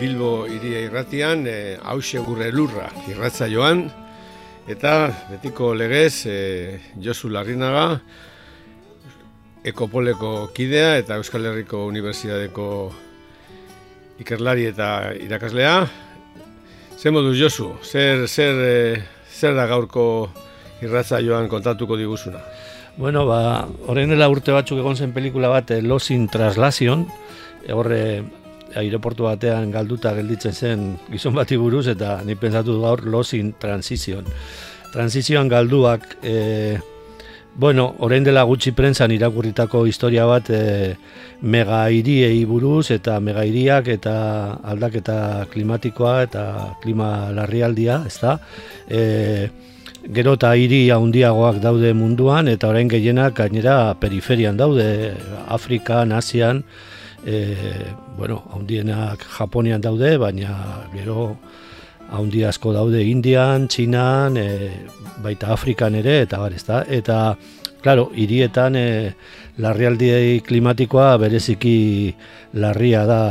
Bilbo iria irratian, e, hause gurre lurra irratza joan, eta betiko legez e, Josu Larrinaga, Ekopoleko kidea eta Euskal Herriko Unibertsitateko ikerlari eta irakaslea. Zer modu Josu, zer, zer, e, zer da gaurko irratza joan kontatuko diguzuna? Bueno, ba, horrein dela urte batzuk egon zen pelikula bat, Lost in Translation, horre aireportu batean galduta gelditzen zen gizon bati buruz eta ni pentsatu gaur losin transition. Transizioan galduak, e, bueno, orain dela gutxi prentsan irakurritako historia bat e, mega iriei buruz eta mega iriak eta aldaketa klimatikoa eta klima larrialdia, ez da? E, gero eta hiri handiagoak daude munduan eta orain gehienak gainera periferian daude, Afrikan, Asian, e, bueno, haundienak Japonian daude, baina gero haundi asko daude Indian, Txinan, e, baita Afrikan ere, eta bar, ezta? Eta, claro, hirietan e, larrialdi klimatikoa bereziki larria da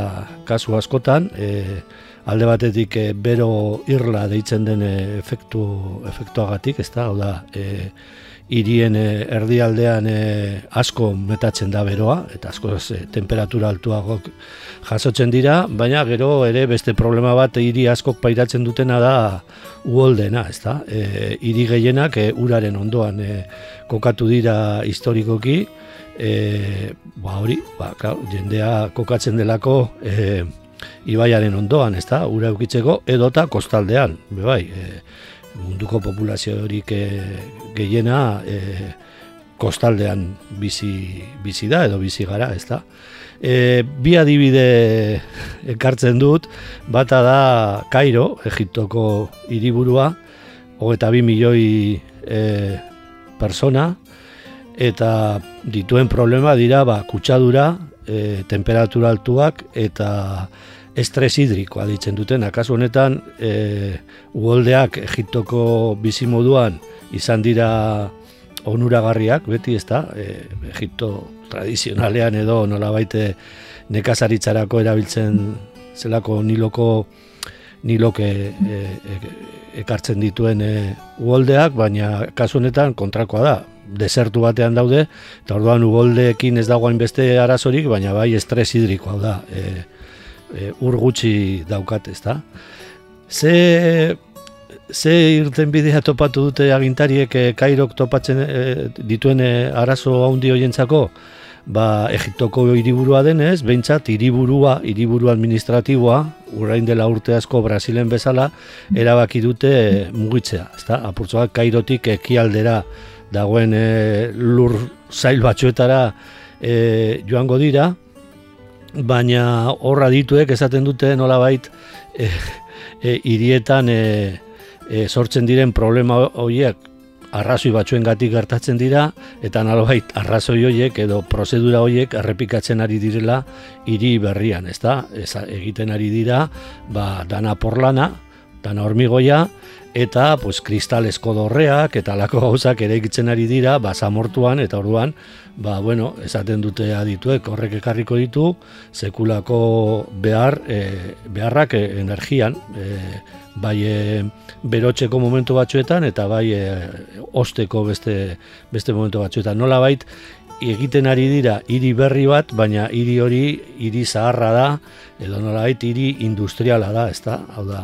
kasu askotan, e, alde batetik e, bero irla deitzen den efektu, efektuagatik, ezta? Hau da, e, irien eh, erdialdean e, asko metatzen da beroa, eta asko e, temperatura altuagok jasotzen dira, baina gero ere beste problema bat hiri askok pairatzen dutena da uoldena, ez da? E, iri gehienak uraren ondoan kokatu dira historikoki, e, ba hori, ba, klar, jendea kokatzen delako e, ibaiaren ondoan, ez da? Ura eukitzeko edota kostaldean, bebai, e, munduko populazio horik e, gehiena e, kostaldean bizi, bizi da edo bizi gara, ez da. E, bi adibide ekartzen dut, bata da Kairo, Egiptoko hiriburua, hogeta bi milioi e, persona, eta dituen problema dira ba, kutsadura, e, temperatura altuak, eta estres hidrikoa ditzen duten, akaso honetan e, uoldeak Egiptoko bizimoduan izan dira onuragarriak, beti ez da, e, Egipto tradizionalean edo nola baite nekazaritzarako erabiltzen zelako niloko niloke e, e, ekartzen dituen e, uoldeak, baina kasu honetan kontrakoa da, desertu batean daude, eta orduan uoldeekin ez dagoain beste arazorik, baina bai estres hidrikoa da, e, e, ur gutxi daukat, ezta? Ze ze irten bidea topatu dute agintariek e, Kairok topatzen e, dituen e, arazo handi hoientzako? Ba, Egiptoko hiriburua denez, behintzat hiriburua, hiriburu administratiboa, urrain dela urte asko Brasilen bezala, erabaki dute e, mugitzea, ezta? Apurtzoak Kairotik ekialdera dagoen e, lur zail batzuetara e, joango dira, baina horra dituek esaten dute nolabait e, e, irietan e, e, sortzen diren problema horiek arrazoi batzuengatik gertatzen dira eta nolabait arrazoi horiek edo prozedura horiek errepikatzen ari direla hiri berrian, ezta? Ez egiten ari dira, ba dana porlana, dana hormigoia eta pues kristalesko dorreak eta lako gauzak ere egitzen ari dira basamortuan eta orduan ba, bueno, esaten dute adituek horrek ekarriko ditu sekulako behar e, beharrak e, energian e, bai e, berotzeko momentu batzuetan eta bai e, osteko beste, beste momentu batzuetan nola bait egiten ari dira hiri berri bat, baina hiri hori hiri zaharra da, edo nolabait hiri industriala da, ezta? Hau da,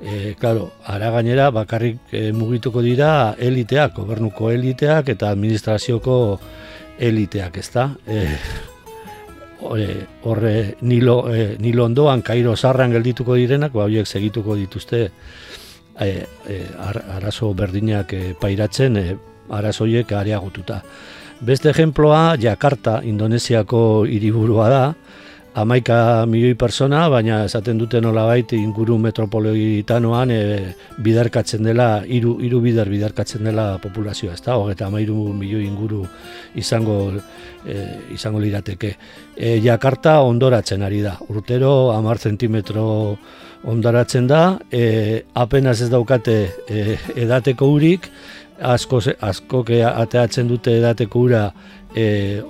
e, claro, ara gainera bakarrik e, mugituko dira eliteak, gobernuko eliteak eta administrazioko eliteak, ezta? E, horre nilo, e, nilo ondoan, kairo zarran geldituko direnak, ba, horiek segituko dituzte e, e, arazo berdinak e, pairatzen, e, arazoiek areagututa. Beste ejemploa, Jakarta, Indonesiako hiriburua da, amaika milioi persona, baina esaten dute nolabait inguru metropolitanoan e, bidarkatzen dela, hiru hiru bider bidarkatzen dela populazioa, ezta? Hogeta amairu milioi inguru izango e, izango lirateke. E, Jakarta ondoratzen ari da, urtero amar zentimetro ondoratzen da, e, apenas ez daukate e, edateko urik, asko, asko ateatzen dute edateko ura e,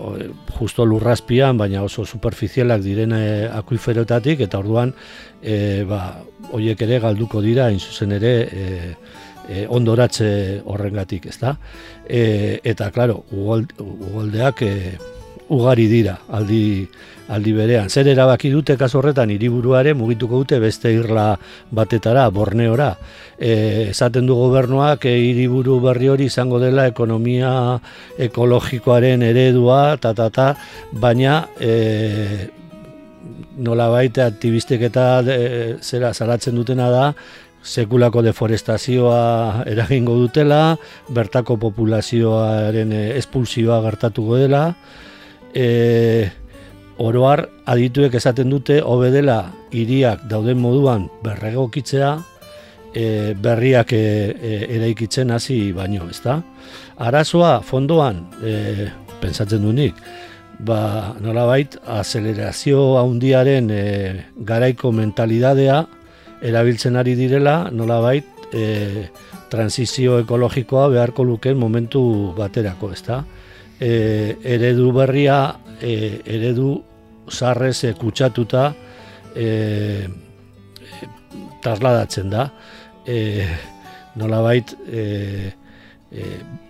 justo lurraspian, baina oso superficialak diren e, akuiferotatik, eta orduan e, ba, oiek ere galduko dira, in zuzen ere, e, e, ondoratze horrengatik, ezta? E, eta, klaro, ugoldeak e, ugari dira, aldi, aldi berean. Zer erabaki dute kaso horretan hiriburuare mugituko dute beste irla batetara, Borneora. E, esaten du gobernuak e, hiriburu berri hori izango dela ekonomia ekologikoaren eredua ta ta ta, baina e, nola baite aktivistek eta e, zera salatzen dutena da sekulako deforestazioa eragingo dutela, bertako populazioaren e, espulsioa gertatuko dela, e, oroar adituek esaten dute hobe dela hiriak dauden moduan berregokitzea e, berriak e, e, eraikitzen hasi baino, ezta? Arazoa fondoan e, pentsatzen du nik, ba nolabait acelerazio handiaren e, garaiko mentalidadea erabiltzen ari direla, nolabait e, transizio ekologikoa beharko lukeen momentu baterako, ezta? E, eredu berria e, eredu zarrez e, kutsatuta e, trasladatzen da. E, nolabait e, e,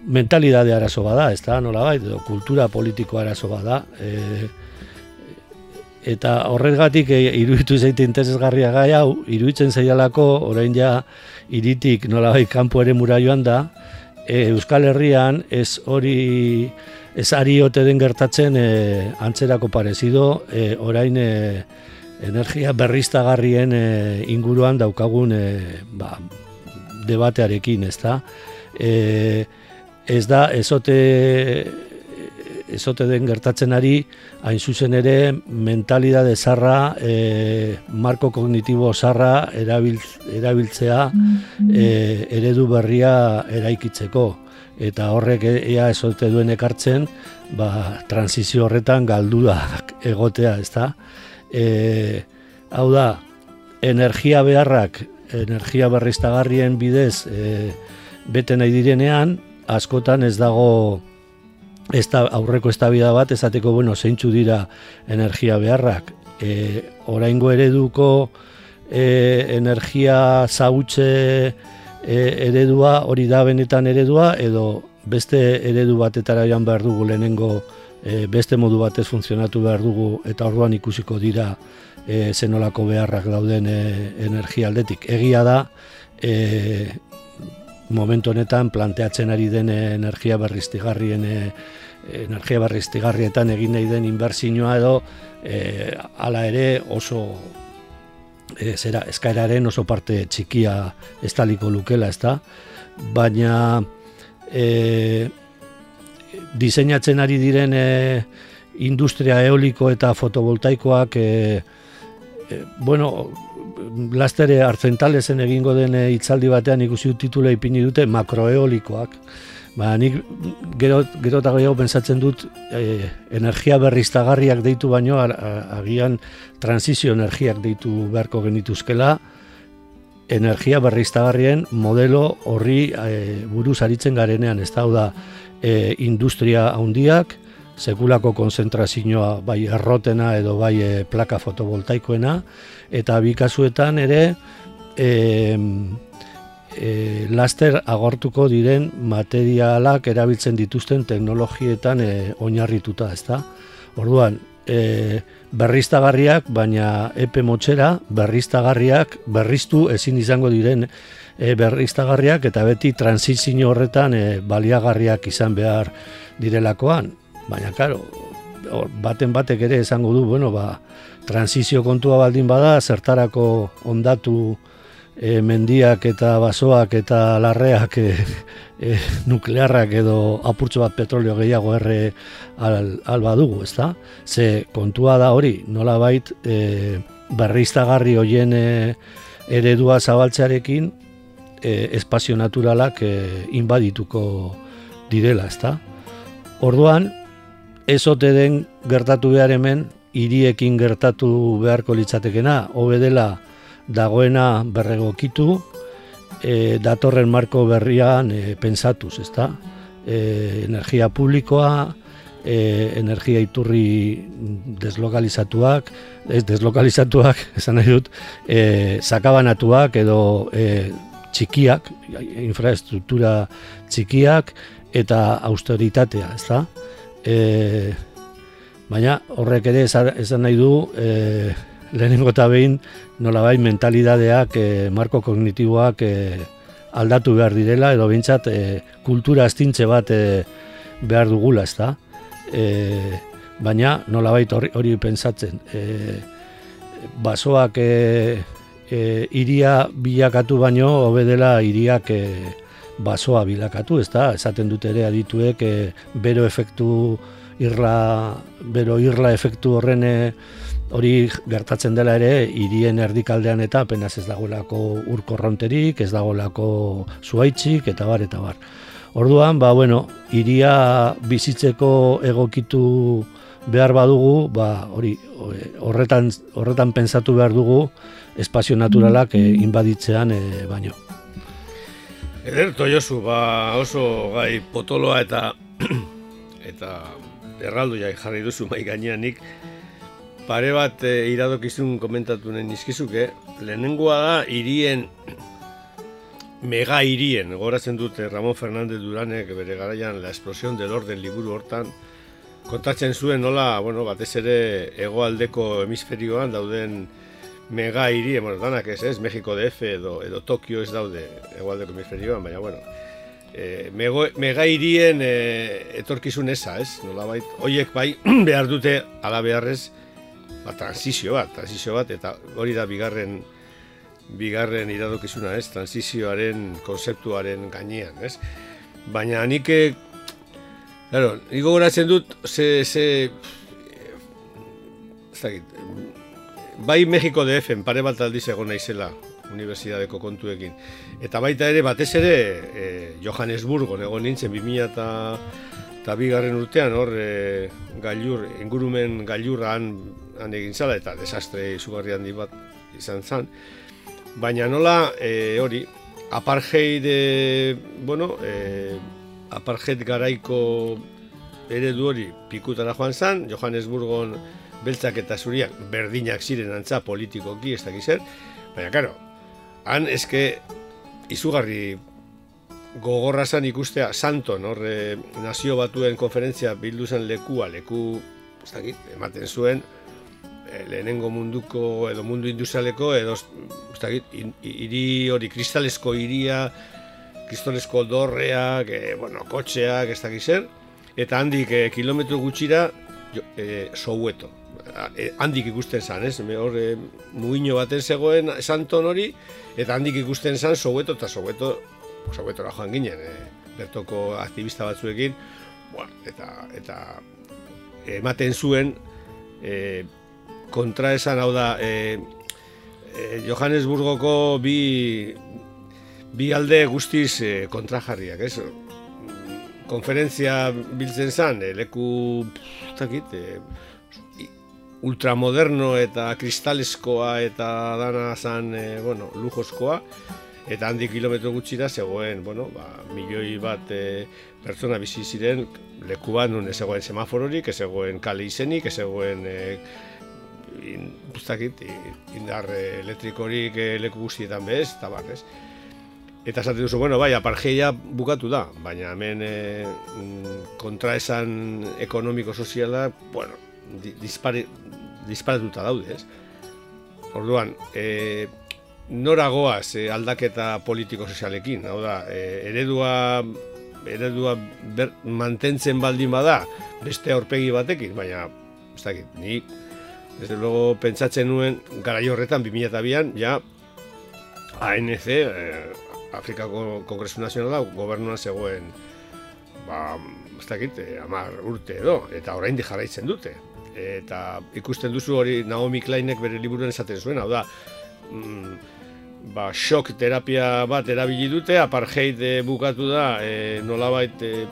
mentalidade arazo bada, ez da, nolabait, edo kultura politiko arazo bada. E, eta horregatik e, iruditu zaite interesgarria gai hau, iruditzen zaidalako orain ja iritik nolabait kanpo ere mura joan da, e, Euskal Herrian ez hori ez ari ote den gertatzen e, antzerako parezido, e, orain e, energia berriztagarrien e, inguruan daukagun e, ba, debatearekin, ez da? E, ez da, ezote, ezote den gertatzen ari, hain zuzen ere, mentalidade zarra, e, marko kognitibo zarra erabiltzea e, eredu berria eraikitzeko eta horrek ea esote duen ekartzen, ba, transizio horretan galduak egotea, ezta? E, hau da, energia beharrak, energia berriztagarrien bidez e, bete nahi direnean, askotan ez dago ez da, aurreko eztabida bat ezateko bueno, zeintzu dira energia beharrak. E, oraingo ereduko e, energia zautxe e, eredua hori da benetan eredua edo beste eredu batetara joan behar dugu lehenengo e, beste modu batez funtzionatu behar dugu eta orduan ikusiko dira e, zenolako beharrak dauden e, energia aldetik. Egia da e, momentu honetan planteatzen ari den energia berriztigarrien e, energia berriztigarrietan egin nahi den inbertsioa edo e, hala ere oso e, zera, eskaeraren oso parte txikia estaliko lukela, ezta? Baina e, diseinatzen ari diren e, industria eoliko eta fotovoltaikoak e, e, bueno, lastere hartzentalezen egingo den hitzaldi batean ikusi dut titula ipini dute makroeolikoak. Ba, nik gero, gero eta gehiago pensatzen dut e, energia berriztagarriak deitu baino agian transizio energiak deitu beharko genituzkela. Energia berriztagarrien modelo horri e, buruz aritzen garenean ez da? E, industria handiak sekulako konzentrazioa bai errotena edo bai e, plaka fotovoltaikoena eta bi kasuetan ere e, e, laster agortuko diren materialak erabiltzen dituzten teknologietan e, oinarrituta, ezta? Orduan, e, berriztagarriak, baina epe motxera, berriztagarriak, berriztu ezin izango diren e, berriztagarriak, eta beti transizio horretan e, baliagarriak izan behar direlakoan. Baina, karo, baten batek ere esango du, bueno, ba, transizio kontua baldin bada, zertarako ondatu e, mendiak eta basoak eta larreak e, e, nuklearrak edo apurtxo bat petrolio gehiago erre al, alba dugu, ezta? Ze kontua da hori, nola bait e, berriztagarri hoien e, eredua zabaltzearekin e, espazio naturalak e, inbadituko direla, ezta? Orduan, ezote den gertatu behar hemen, hiriekin gertatu beharko litzatekena, hobe dela dagoena berregokitu, e, datorren marko berrian e, pensatuz, ezta? E, energia publikoa, e, energia iturri deslokalizatuak, ez deslokalizatuak, esan nahi dut, e, sakabanatuak edo e, txikiak, infraestruktura txikiak, eta austeritatea, ezta? E, baina horrek ere esan nahi du e, lehenengo eta behin nolabait mentalidadeak, e, marko kognitiboak e, aldatu behar direla edo bintzat e, kultura astintze bat e, behar dugula, ez da? E, baina nolabait hori, hori pensatzen. E, basoak e, e, iria bilakatu baino, hobedela iriak e, basoa bilakatu, ez da? Esaten dute ere adituek e, bero efektu irla, bero irla efektu horren e, hori gertatzen dela ere hirien erdikaldean eta apenas ez dagoelako urkorronterik, ez dagoelako zuaitzik eta bar eta bar. Orduan, ba bueno, hiria bizitzeko egokitu behar badugu, ba hori horretan horretan pentsatu behar dugu espazio naturalak e, inbaditzean e, baino. Ederto Josu, ba oso gai potoloa eta eta erraldu jai jarri duzu mai gainean nik pare bat e, iradokizun komentatu nahi nizkizuke. Lehenengoa da hirien mega hirien, goratzen dute Ramon Fernández Duranek bere garaian La explosión del orden liburu hortan kontatzen zuen nola, bueno, batez ere hegoaldeko hemisferioan dauden mega hiri, bueno, danak ez, ez, Mexiko DF edo, edo Tokio ez daude egualdeko hemisferioan, baina, bueno, e, mego, mega hirien e, etorkizun eza, ez, nola bait, oiek bai, behar dute, ala beharrez, ba, transizio bat, transizio bat, eta hori da bigarren, bigarren iradokizuna, ez, transizioaren, konzeptuaren gainean, ez, baina nik, claro, nik gogoratzen dut, ze, ze, ez dakit, bai Mexiko DF-en pare bat aldiz egon naizela unibertsitateko kontuekin. Eta baita ere, batez ere, e, Johannesburgo, egon nintzen 2000 eta, eta bigarren urtean, hor, e, gailur, ingurumen gailurra han, egin zala, eta desastre izugarri handi bat izan zen. Baina nola, e, hori, apartheid, e, bueno, e, apartheid garaiko eredu hori pikutara joan zen, Johannesburgon beltzak eta zuriak berdinak ziren antza politikoki ez dakiz baina karo, han eske izugarri gogorra zan ikustea Santon, hor nazio batuen konferentzia bildu zen lekua, leku ez dakit, ematen zuen e, lehenengo munduko edo mundu industrialeko edo ez dakit, hiri hori kristalesko hiria kristalesko dorreak, e, bueno, kotxeak, ez dakiz zer, eta handik e, kilometro gutxira e, soueto, e, handik ikusten zan, ez? Hor, e, mugiño baten zegoen santon hori, eta handik ikusten zan Soweto eta Soweto, Sowetora joan ginen, e, bertoko aktivista batzuekin, bueno, eta, eta ematen zuen e, kontra esan hau da, e, e, Johannesburgoko bi, bi alde guztiz e, kontrajarriak, ez? konferentzia biltzen zan, e, leku, zakit, e, ultramoderno eta kristaleskoa eta dana zan, e, bueno, lujoskoa, eta handi kilometro gutxira zegoen, bueno, ba, milioi bat e, pertsona bizi ziren leku bat nun ez zegoen semafororik, ez zegoen kale izenik, ez zegoen e, in, indar elektrikorik e, leku guztietan bez, eta bar, ez? Eta esaten duzu, bueno, bai, apartheida bukatu da, baina hemen e, kontraesan ekonomiko-soziala, bueno, disparatuta daude, ez? Orduan, e, nora goaz e, aldaketa politiko-sozialekin, hau da, e, eredua, eredua ber, mantentzen baldin bada, beste aurpegi batekin, baina, ez dakit, ni, desde luego, pentsatzen nuen, gara horretan, 2002an, ja, ANC, e, Afrikako Kongresu Nazionala gobernuan zegoen ba, ez dakit, eh, amar urte edo, eta orain jarraitzen dute. Eta ikusten duzu hori Naomi Kleinek bere liburuen esaten zuen, hau da, mm, ba, shock terapia bat erabili dute, apartheid eh, bukatu da, e, nolabait, e,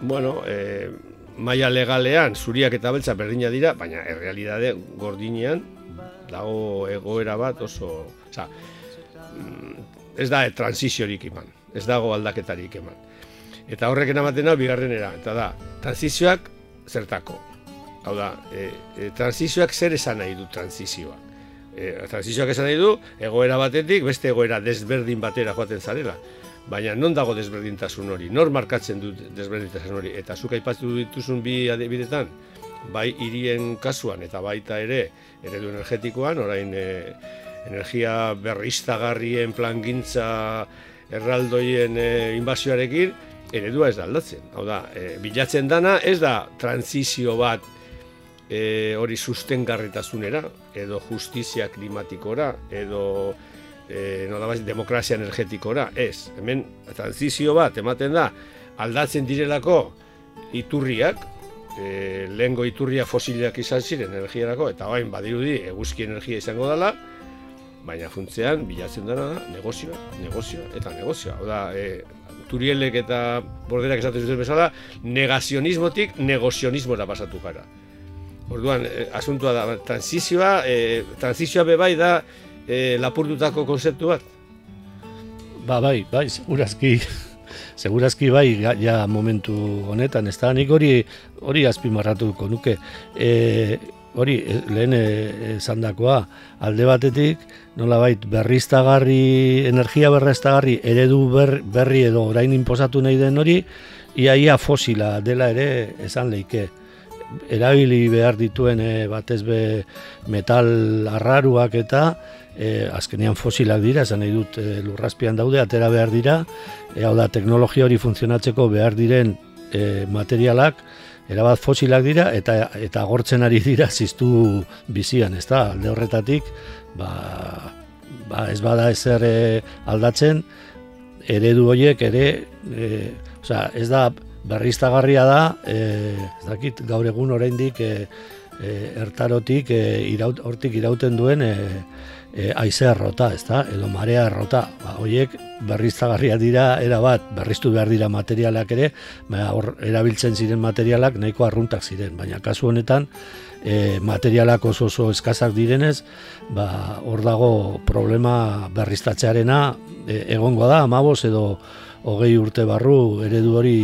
bueno, e, maia legalean, zuriak eta beltza berdina dira, baina errealidade gordinean, dago egoera bat oso, oza, ez da transiziorik eman, ez dago aldaketarik eman. Eta horrek ematen hau bigarrenera, eta da, transizioak zertako. Hau da, e, e, transizioak zer esan nahi du transizioa. E, transizioak esan nahi du, egoera batetik, beste egoera desberdin batera joaten zarela. Baina non dago desberdintasun hori, nor markatzen du desberdintasun hori, eta zuk aipatu dituzun bi adibidetan, bai hirien kasuan eta baita ere eredu energetikoan, orain e, energia berriztagarrien plangintza erraldoien e, inbazioarekin, eredua ez da aldatzen. Hau da, e, bilatzen dana ez da transizio bat e, hori sustengarritasunera, edo justizia klimatikora, edo e, no demokrazia energetikora, ez. Hemen transizio bat ematen da aldatzen direlako iturriak, e, lehengo iturria fosilak izan ziren energiarako, eta bain badirudi eguzki energia izango dela, baina funtzean bilatzen dena da negozioa, negozioa eta negozioa. Hau da, e, Turielek eta Borderak esaten zuten bezala, negazionismotik negozionismora pasatu gara. Orduan, e, asuntua da, transizioa, e, transizioa bebai da e, lapurdutako konzeptu bat? Ba, bai, bai, segurazki, segurazki bai, ja, momentu honetan, ez da, nik hori, hori azpimarratuko nuke. E, hori eh, lehen eh, esan dakoa, alde batetik, nolabait berriztagarri, energia berriztagarri eredu berri edo orain inposatu nahi den hori, iaia fosila dela ere esan leike. Erabili behar dituen e, batez be metal arraruak eta e, azkenean fosilak dira, esan nahi dut e, lurraspian daude, atera behar dira, e, hau da teknologia hori funtzionatzeko behar diren e, materialak, erabat fosilak dira eta eta agortzen ari dira ziztu bizian, ez da, alde horretatik, ba, ba ez bada ezer e, aldatzen, eredu horiek ere, e, osea, ez da, berriztagarria da, e, ez dakit, gaur egun oraindik e, e, ertarotik, e, iraut, hortik irauten duen, e, e, aizea errota, ez da, edo marea errota. Ba, oiek berriztagarria dira, era bat, berriztu behar dira materialak ere, ba, hor erabiltzen ziren materialak nahiko arruntak ziren, baina kasu honetan, e, materialak oso oso eskazak direnez, ba, hor dago problema berriztatzearena e, egongo da, amabos edo hogei urte barru eredu hori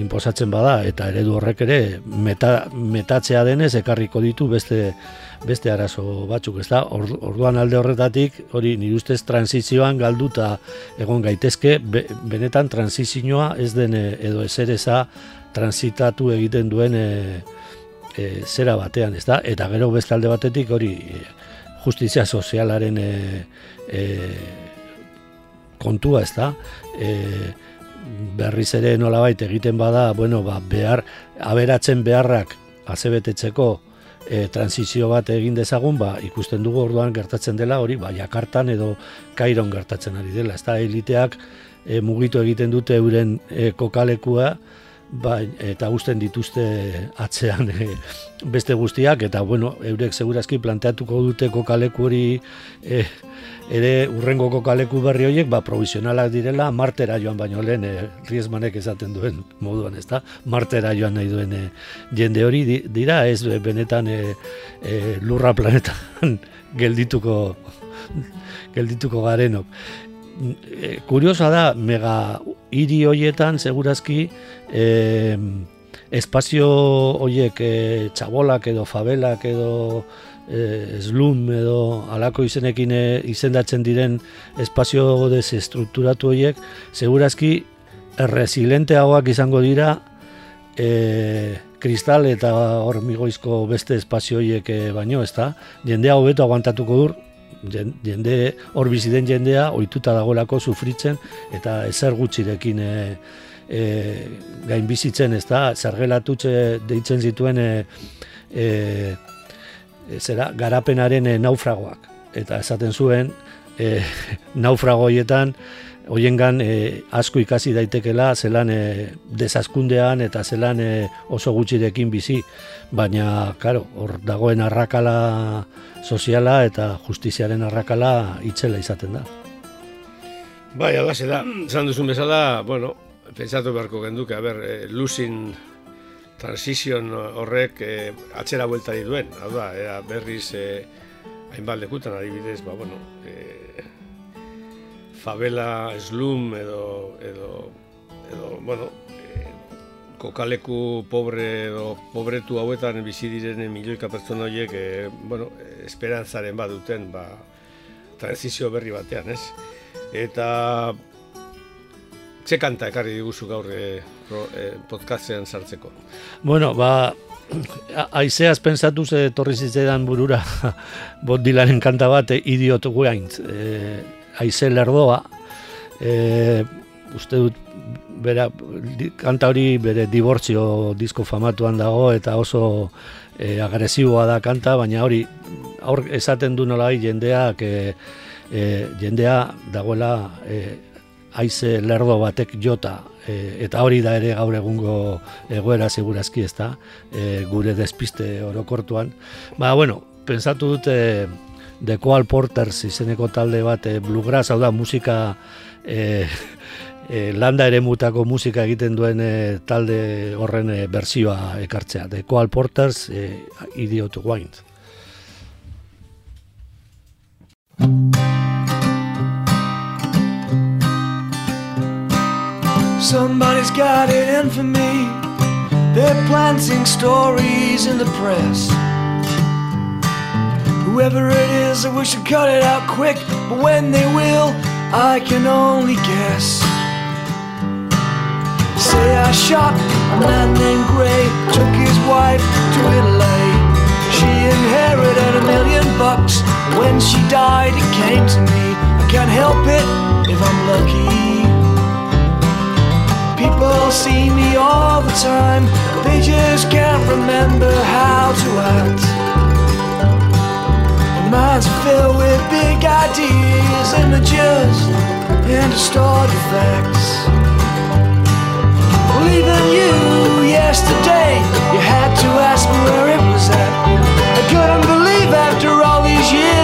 inposatzen bada eta eredu horrek ere meta, metatzea denez ekarriko ditu beste beste arazo batzuk, ez da? Orduan alde horretatik, hori nire ustez transizioan galduta egon gaitezke, benetan transizioa ez den eh, edo ezereza transitatu egiten duen e, e, zera batean, ez da? Eta gero beste alde batetik hori justizia sozialaren e, e, kontua, ez da? E, berriz ere nolabait egiten bada, bueno, ba, behar, aberatzen beharrak azebetetzeko e, transizio bat egin dezagun, ba, ikusten dugu orduan gertatzen dela hori, ba, jakartan edo kairon gertatzen ari dela. Ez da, eliteak e, mugitu egiten dute euren e, kokalekua, ba, eta gusten dituzte atzean e, beste guztiak, eta bueno, eurek segurazki planteatuko dute kokaleku hori e, ere urrengoko kaleku berri horiek ba provisionalak direla martera joan baino lehen e, Riesmanek esaten duen moduan, ezta? Martera joan nahi duen eh, jende hori dira ez benetan e, lurra planetan geldituko geldituko garenok. E, kuriosa da mega hiri hoietan segurazki e, espazio horiek e, txabolak edo fabelak edo e, slum edo alako izenekin e, izendatzen diren espazio desestrukturatu horiek, segurazki erresilenteagoak izango dira e, kristal eta hormigoizko beste espazio horiek e, baino, ezta? Jendea hobeto aguantatuko dur, jende hor bizi jendea ohituta dagoelako sufritzen eta ezer gutxirekin e, e, gain bizitzen, ezta? Zergelatutxe deitzen zituen e, e, zera, garapenaren e, naufragoak. Eta esaten zuen, e, naufragoietan, hoiengan e, asko ikasi daitekela zelan e, desaskundean eta zelan e, oso gutxirekin bizi, baina claro, hor dagoen arrakala soziala eta justiziaren arrakala itzela izaten da. Bai, alase da, zan duzun bezala, bueno, pentsatu beharko genduke, a ber, e, losing transition horrek e, atzera buelta dituen, hau da, berriz e, hainbat lekutan adibidez, ba, bueno, e, favela, slum edo, edo, edo bueno, e, kokaleku pobre edo pobretu hauetan bizi diren milioika pertsona horiek e, bueno, esperantzaren bat duten ba, transizio berri batean, ez? Eta ze kanta ekarri diguzu gaur e, e, podcastean sartzeko? Bueno, ba, Aizeaz pensatu ze torri zitzaidan burura bot dilaren kanta bat, idiot guaintz. E, aize lerdoa, e, uste dut, bera, kanta hori bere dibortzio disko famatuan dago eta oso e, agresiboa da kanta, baina hori aur esaten du nola jendeak e, e, jendea dagoela e, aize lerdo batek jota e, eta hori da ere gaur egungo egoera segurazki ez da e, gure despiste orokortuan ba bueno, pensatu dute The Coal Porters izeneko talde bat e, bluegrass, hau da musika e, e, landa ere mutako musika egiten duen talde horren e, bersioa ekartzea. The Coal Porters, e, Idiot Wine. Somebody's got it in for me They're planting stories in the press Whoever it is, I wish I'd cut it out quick, but when they will, I can only guess. Say I shot a man named Gray, took his wife to Italy. She inherited a million bucks. When she died, it came to me. I can't help it if I'm lucky. People see me all the time, they just can't remember how to act minds are filled with big ideas, images, and distorted facts. Well, even you, yesterday, you had to ask me where it was at. I couldn't believe after all these years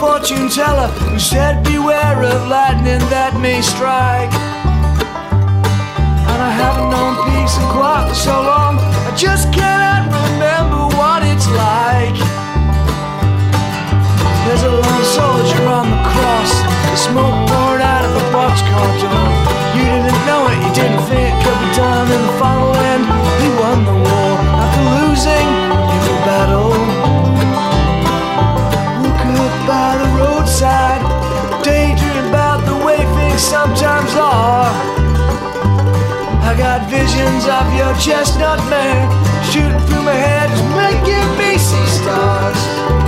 fortune teller who said, Beware of lightning that may strike. And I haven't known peace and quiet for so long, I just can't remember what it's like. There's a lone soldier on the cross, the smoke poured out of a boxcar door. You didn't know it, you didn't think it could be done. In the final sometimes are. I got visions of your chestnut mare shooting through my head making me see stars.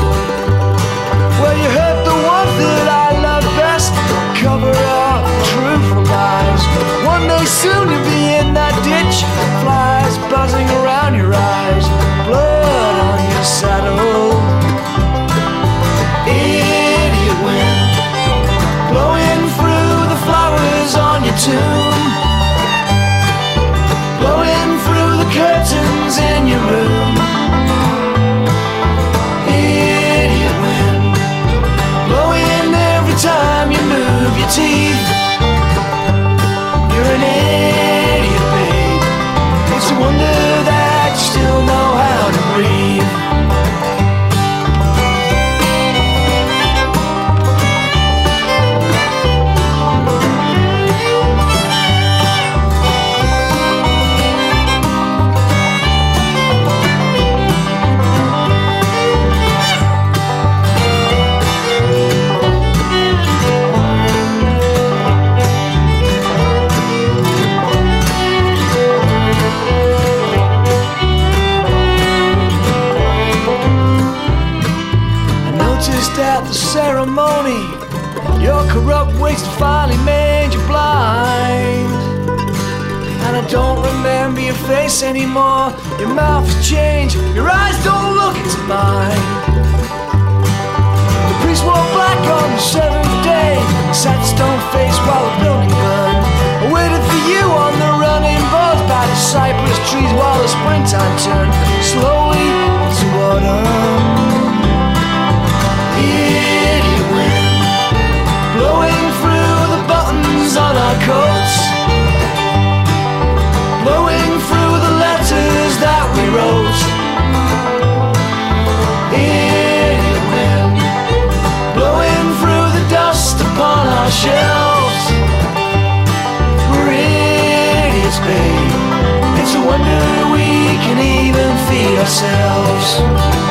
trees while the springtime turns. wonder we can even feed ourselves.